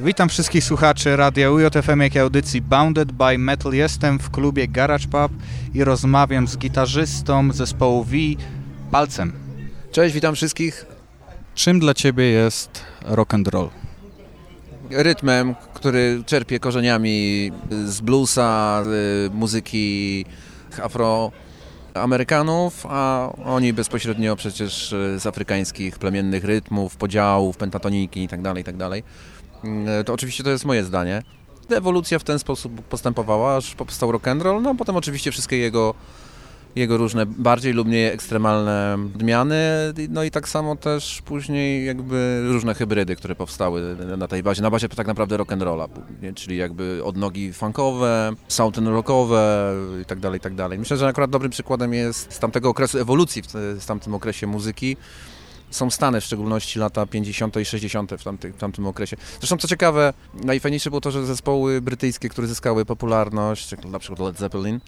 Witam wszystkich słuchaczy Radia UJFM, jak i audycji Bounded by Metal. Jestem w klubie Garage Pub i rozmawiam z gitarzystą zespołu V, Palcem. Cześć, witam wszystkich. Czym dla Ciebie jest rock and roll? Rytmem, który czerpie korzeniami z bluesa, z muzyki afroamerykanów, a oni bezpośrednio przecież z afrykańskich plemiennych rytmów, podziałów, pentatoniki itd., itd. To oczywiście to jest moje zdanie. Ewolucja w ten sposób postępowała, aż powstał rock and roll, no a potem oczywiście wszystkie jego jego różne bardziej lub mniej ekstremalne odmiany, no i tak samo też później jakby różne hybrydy, które powstały na tej bazie, na bazie tak naprawdę rock'n'rolla, czyli jakby odnogi funkowe, southern rockowe i tak dalej, i tak dalej. Myślę, że akurat dobrym przykładem jest z tamtego okresu ewolucji, w tamtym okresie muzyki, są Stany, w szczególności lata 50. i 60. w, tamty, tamtym okresie. Zresztą co ciekawe, najfajniejsze było to, że zespoły brytyjskie, które zyskały popularność, na przykład Led Zeppelin,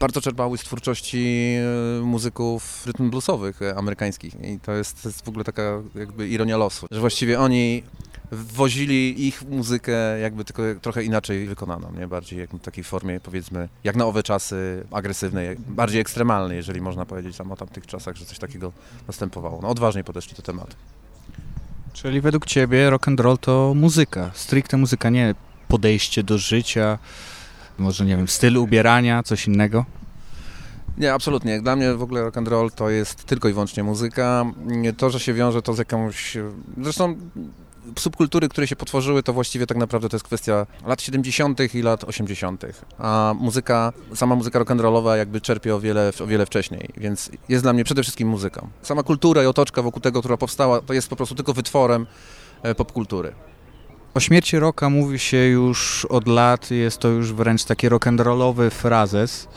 bardzo czerpały z twórczości e, muzyków rytm bluesowych e, amerykańskich i to jest, to jest w ogóle taka jakby ironia losu, że właściwie oni wwozili ich muzykę jakby tylko trochę inaczej wykonaną, nie? Bardziej jak w takiej formie powiedzmy, jak na owe czasy, agresywnej, bardziej ekstremalnej, jeżeli można powiedzieć tam o tamtych czasach, że coś takiego następowało. No odważniej podeszli do tematu. Czyli według Ciebie rock and roll to muzyka, stricte muzyka, nie podejście do życia, może nie wiem, styl ubierania, coś innego? Nie, absolutnie. Dla mnie w ogóle rock and roll to jest tylko i wyłącznie muzyka. To, że się wiąże to z jakąś... Zresztą subkultury, które się potworzyły, to właściwie tak naprawdę to jest kwestia lat 70. i lat 80. A muzyka, sama muzyka rock'n'rollowa jakby czerpie o wiele, o wiele wcześniej, więc jest dla mnie przede wszystkim muzyką. Sama kultura i otoczka wokół tego, która powstała, to jest po prostu tylko wytworem e, popkultury. O śmierci Rocka mówi się już od lat, jest to już wręcz taki rock'n'rollowy frazes.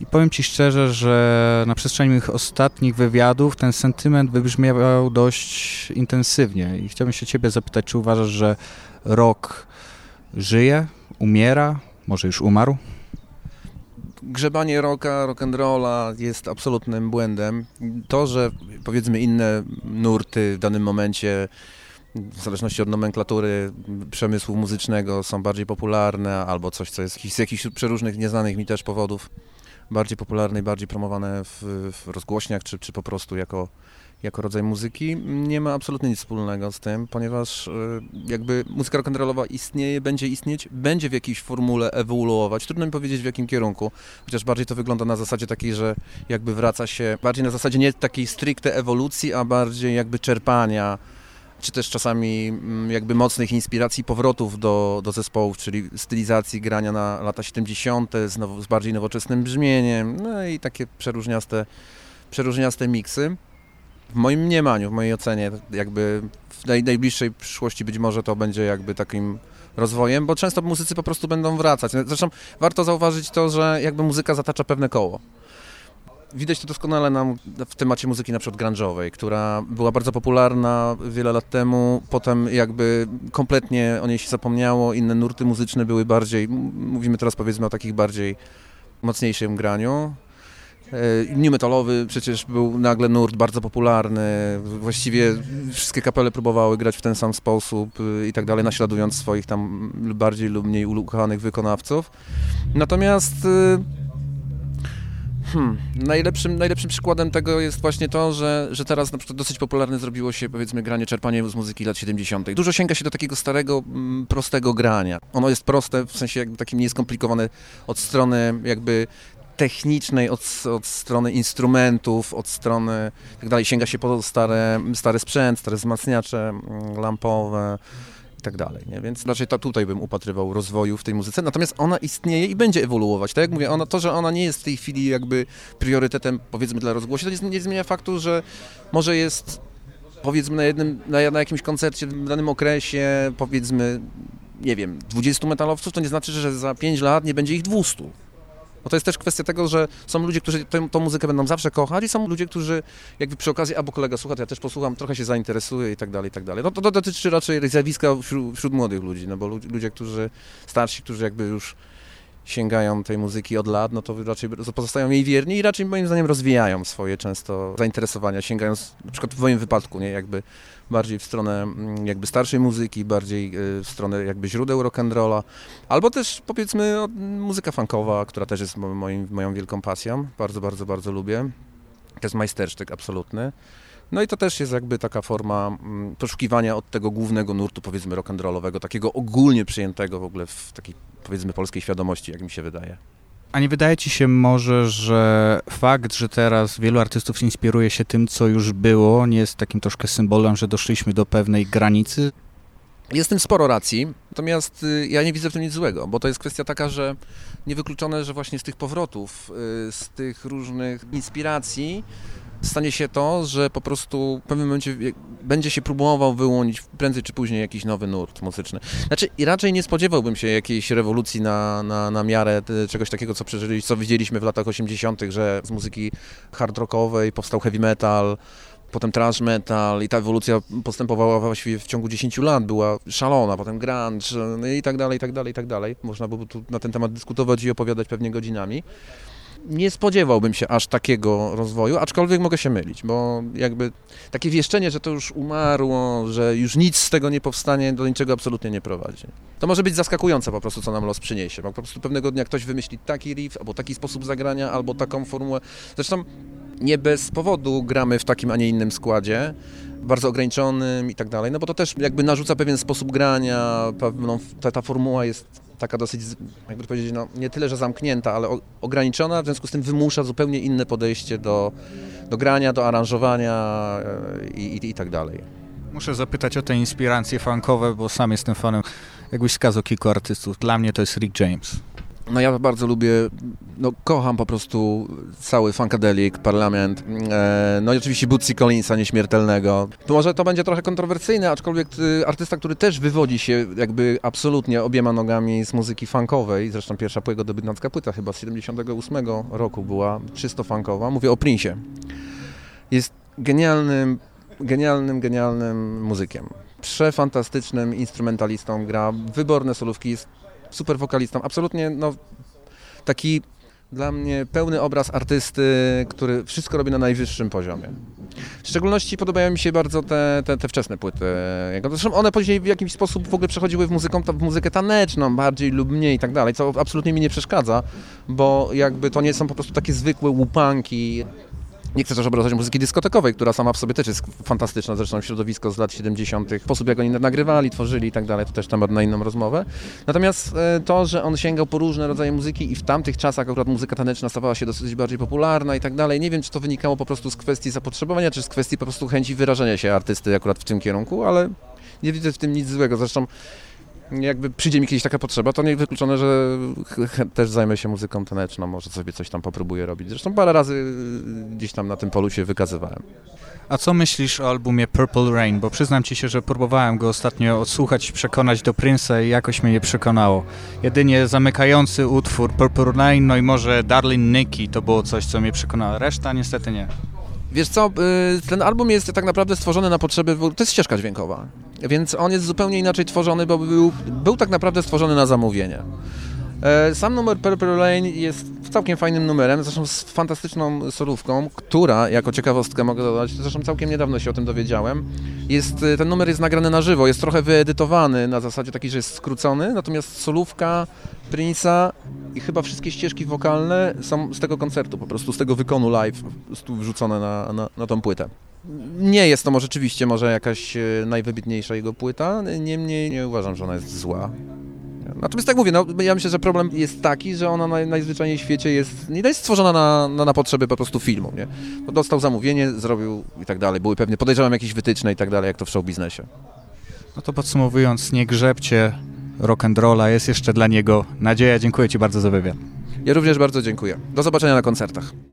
I powiem Ci szczerze, że na przestrzeni moich ostatnich wywiadów ten sentyment wybrzmiewał dość intensywnie. I chciałbym się Ciebie zapytać, czy uważasz, że rock żyje, umiera, może już umarł? Grzebanie rocka, rock'n'rolla jest absolutnym błędem. To, że powiedzmy inne nurty w danym momencie w zależności od nomenklatury przemysłu muzycznego są bardziej popularne, albo coś, co jest z jakichś przeróżnych, nieznanych mi też powodów bardziej popularne i bardziej promowane w, w rozgłośniach, czy, czy po prostu jako, jako rodzaj muzyki, nie ma absolutnie nic wspólnego z tym, ponieważ e, jakby muzyka rock'n'rollowa istnieje, będzie istnieć, będzie w jakiejś formule ewoluować. Trudno mi powiedzieć w jakim kierunku, chociaż bardziej to wygląda na zasadzie takiej, że jakby wraca się, bardziej na zasadzie nie takiej stricte ewolucji, a bardziej jakby czerpania czy też czasami mm, jakby mocnych inspiracji powrotów do, do zespołów, czyli stylizacji grania na lata 70. z, z bardziej nowoczesnym brzmieniem, no i takie przeróżniaste, przeróżniaste miksy. W moim mniemaniu, w mojej ocenie, jakby w naj, najbliższej przyszłości być może to będzie jakby takim rozwojem, bo często muzycy po prostu będą wracać. Zresztą warto zauważyć to, że jakby muzyka zatacza pewne koło. Widać to doskonale nam w temacie muzyki na przykład grunge'owej, która była bardzo popularna wiele lat temu, potem jakby kompletnie o niej się zapomniało, inne nurty muzyczne były bardziej, mówimy teraz powiedzmy o takich bardziej mocniejszym graniu. E, new metalowy przecież był nagle nurt bardzo popularny, właściwie wszystkie kapele próbowały grać w ten sam sposób i tak dalej, naśladując swoich tam bardziej lub mniej ukochanych wykonawców. Natomiast y, Hmm. Najlepszym, najlepszym przykładem tego jest właśnie to, że, że teraz na przykład dosyć popularne zrobiło się powiedzmy granie, czerpanie z muzyki lat 70. Dużo sięga się do takiego starego, mm, prostego grania. Ono jest proste, w sensie jakby takim nieskomplikowane od strony jakby technicznej, od, od strony instrumentów, od strony tak dalej. Sięga się po stare, stary sprzęt, stare wzmacniacze mm, lampowe, tak dalej, nie? więc raczej to tutaj bym upatrywał rozwoju w tej muzyce, natomiast ona istnieje i będzie ewoluować, tak jak mówię, ona, to, że ona nie jest w tej chwili jakby priorytetem powiedzmy dla rozgłosu, to nie, nie zmienia faktu, że może jest powiedzmy na jednym, na, na jakimś koncercie w danym okresie powiedzmy nie wiem, 20 metalowców, to nie znaczy, że za 5 lat nie będzie ich 200. Bo to jest też kwestia tego, że są ludzie, którzy tę, tą muzykę będą zawsze kochać i są ludzie, którzy jakby przy okazji, albo kolega słucha, to ja też posłucham, trochę się zainteresuję i tak dalej, i tak dalej. No to, to dotyczy raczej zjawiska wśród, wśród młodych ludzi, no bo ludzie, którzy starsi, którzy jakby już sięgają tej muzyki od lat, no to raczej pozostają jej wierni i raczej moim zdaniem rozwijają swoje często zainteresowania, sięgając na przykład w moim wypadku, nie, jakby bardziej w stronę mm, jakby starszej muzyki, bardziej y, w stronę jakby źródeł rock'n'rolla, albo też powiedzmy muzyka funkowa, która też jest moim, moją wielką pasją, bardzo, bardzo, bardzo lubię. To jest majstersztyk absolutny. No i to też jest jakby taka forma mm, poszukiwania od tego głównego nurtu, powiedzmy, rock'n'rollowego, takiego ogólnie przyjętego w ogóle w takiej, powiedzmy, polskiej świadomości, jak mi się wydaje. A nie wydaje ci się może, że fakt, że teraz wielu artystów inspiruje się tym, co już było, nie jest takim troszkę symbolem, że doszliśmy do pewnej granicy? Jest w tym sporo racji, natomiast y, ja nie widzę w tym nic złego, bo to jest kwestia taka, że niewykluczone, że właśnie z tych powrotów, y, z tych różnych inspiracji stanie się to, że po prostu w pewnym momencie będzie się próbował wyłonić prędzej czy później jakiś nowy nurt muzyczny. Znaczy, i raczej nie spodziewałbym się jakiejś rewolucji na, na, na miarę czegoś takiego, co przeżyliśmy, co widzieliśmy w latach 80., że z muzyki hard rockowej powstał heavy metal, potem thrash metal i ta ewolucja postępowała właściwie w ciągu 10 lat, była szalona, potem grunge no i tak dalej, i tak dalej, i tak dalej. Można by tu na ten temat dyskutować i opowiadać pewnie godzinami nie spodziewałbym się aż takiego rozwoju, aczkolwiek mogę się mylić, bo jakby takie wieszczenie, że to już umarło, że już nic z tego nie powstanie, do niczego absolutnie nie prowadzi. To może być zaskakujące po prostu, co nam los przyniesie, bo po prostu pewnego dnia ktoś wymyśli taki riff, albo taki sposób zagrania, albo taką formułę. Zresztą nie bez powodu gramy w takim, a nie innym składzie, bardzo ograniczonym i tak dalej, no bo to też jakby narzuca pewien sposób grania, pewną, ta, ta formuła jest taka dosyć, jakby powiedzieć, no, nie tyle, że zamknięta, ale ograniczona, w związku z tym wymusza zupełnie inne podejście do, do grania, do aranżowania e, i, i, i tak dalej. Muszę zapytać o te inspiracje funkowe, bo sam jestem fanem, jakbyś wskazał kilku artystów. Dla mnie to jest Rick James. No ja bardzo lubię, no kocham po prostu cały Funkadelic, Parlament, e, no i oczywiście Bootsy Collinsa nieśmiertelnego. Może to będzie trochę kontrowersyjne, aczkolwiek y, artysta, który też wywodzi się jakby absolutnie obiema nogami z muzyki funkowej, zresztą pierwsza jego debiutancka płyta chyba z 78 roku była czysto funkowa, mówię o Prince'ie. Jest genialnym, genialnym, genialnym muzykiem. Przefantastycznym instrumentalistą, gra wyborne solówki, jest super wokalistą. Absolutnie no, taki dla mnie pełny obraz artysty, który wszystko robi na najwyższym poziomie. W szczególności podobają mi się bardzo te, te, te wczesne płyty. Zresztą one później w jakiś sposób w ogóle przechodziły w, muzyką, w muzykę taneczną, bardziej lub mniej i tak dalej, co absolutnie mi nie przeszkadza, bo jakby to nie są po prostu takie zwykłe łupanki nie chcę też obrażać muzyki dyskotekowej, która sama w sobie też jest fantastyczna, zresztą środowisko z lat 70., sposób jak oni nagrywali, tworzyli i tak dalej, to też temat na inną rozmowę. Natomiast e, to, że on sięgał po różne rodzaje muzyki i w tamtych czasach akurat muzyka taneczna stawała się dosyć bardziej popularna i tak dalej, nie wiem, czy to wynikało po prostu z kwestii zapotrzebowania, czy z kwestii po prostu chęci wyrażenia się artysty akurat w tym kierunku, ale nie widzę w tym nic złego. Zresztą jakby przyjdzie mi kiedyś taka potrzeba, to nie wykluczone, że też zajmę się muzyką taneczną, może sobie coś tam popróbuję robić. Zresztą parę razy y, gdzieś tam na tym polu się wykazywałem. A co myślisz o albumie Purple Rain? Bo przyznam ci się, że próbowałem go ostatnio odsłuchać, przekonać do Prince'a i jakoś mnie nie przekonało. Jedynie zamykający utwór Purple Rain, no i może Darlin Nikki to było coś, co mnie przekonało. Reszta niestety nie. Wiesz co, y, ten album jest tak naprawdę stworzony na potrzeby, to jest ścieżka dźwiękowa, więc on jest zupełnie inaczej tworzony, bo był, był tak naprawdę stworzony na zamówienie. E, sam numer Purple Lane jest całkiem fajnym numerem, zresztą z fantastyczną solówką, która, jako ciekawostkę mogę dodać, zresztą całkiem niedawno się o tym dowiedziałem, jest, e, ten numer jest nagrany na żywo, jest trochę wyedytowany na zasadzie takiej, że jest skrócony, natomiast solówka Prince'a i chyba wszystkie ścieżki wokalne są z tego koncertu, po prostu z tego wykonu live wrzucone na, na, na tą płytę. Nie jest to może rzeczywiście może jakaś e, najwybitniejsza jego płyta, niemniej nie uważam, że ona jest zła. Natomiast tak mówię, no, ja myślę, że problem jest taki, że ona naj, najzwyczajniej w świecie jest, nie jest stworzona na, na, na potrzeby po prostu filmu, nie? Dostał zamówienie, zrobił i tak dalej. Były pewnie, podejrzewam, jakieś wytyczne i tak dalej, jak to w show biznesie. No to podsumowując, nie grzebcie rock'n'rolla, jest jeszcze dla niego nadzieja. Dziękuję Ci bardzo za wywiad. Ja również bardzo dziękuję. Do zobaczenia na koncertach.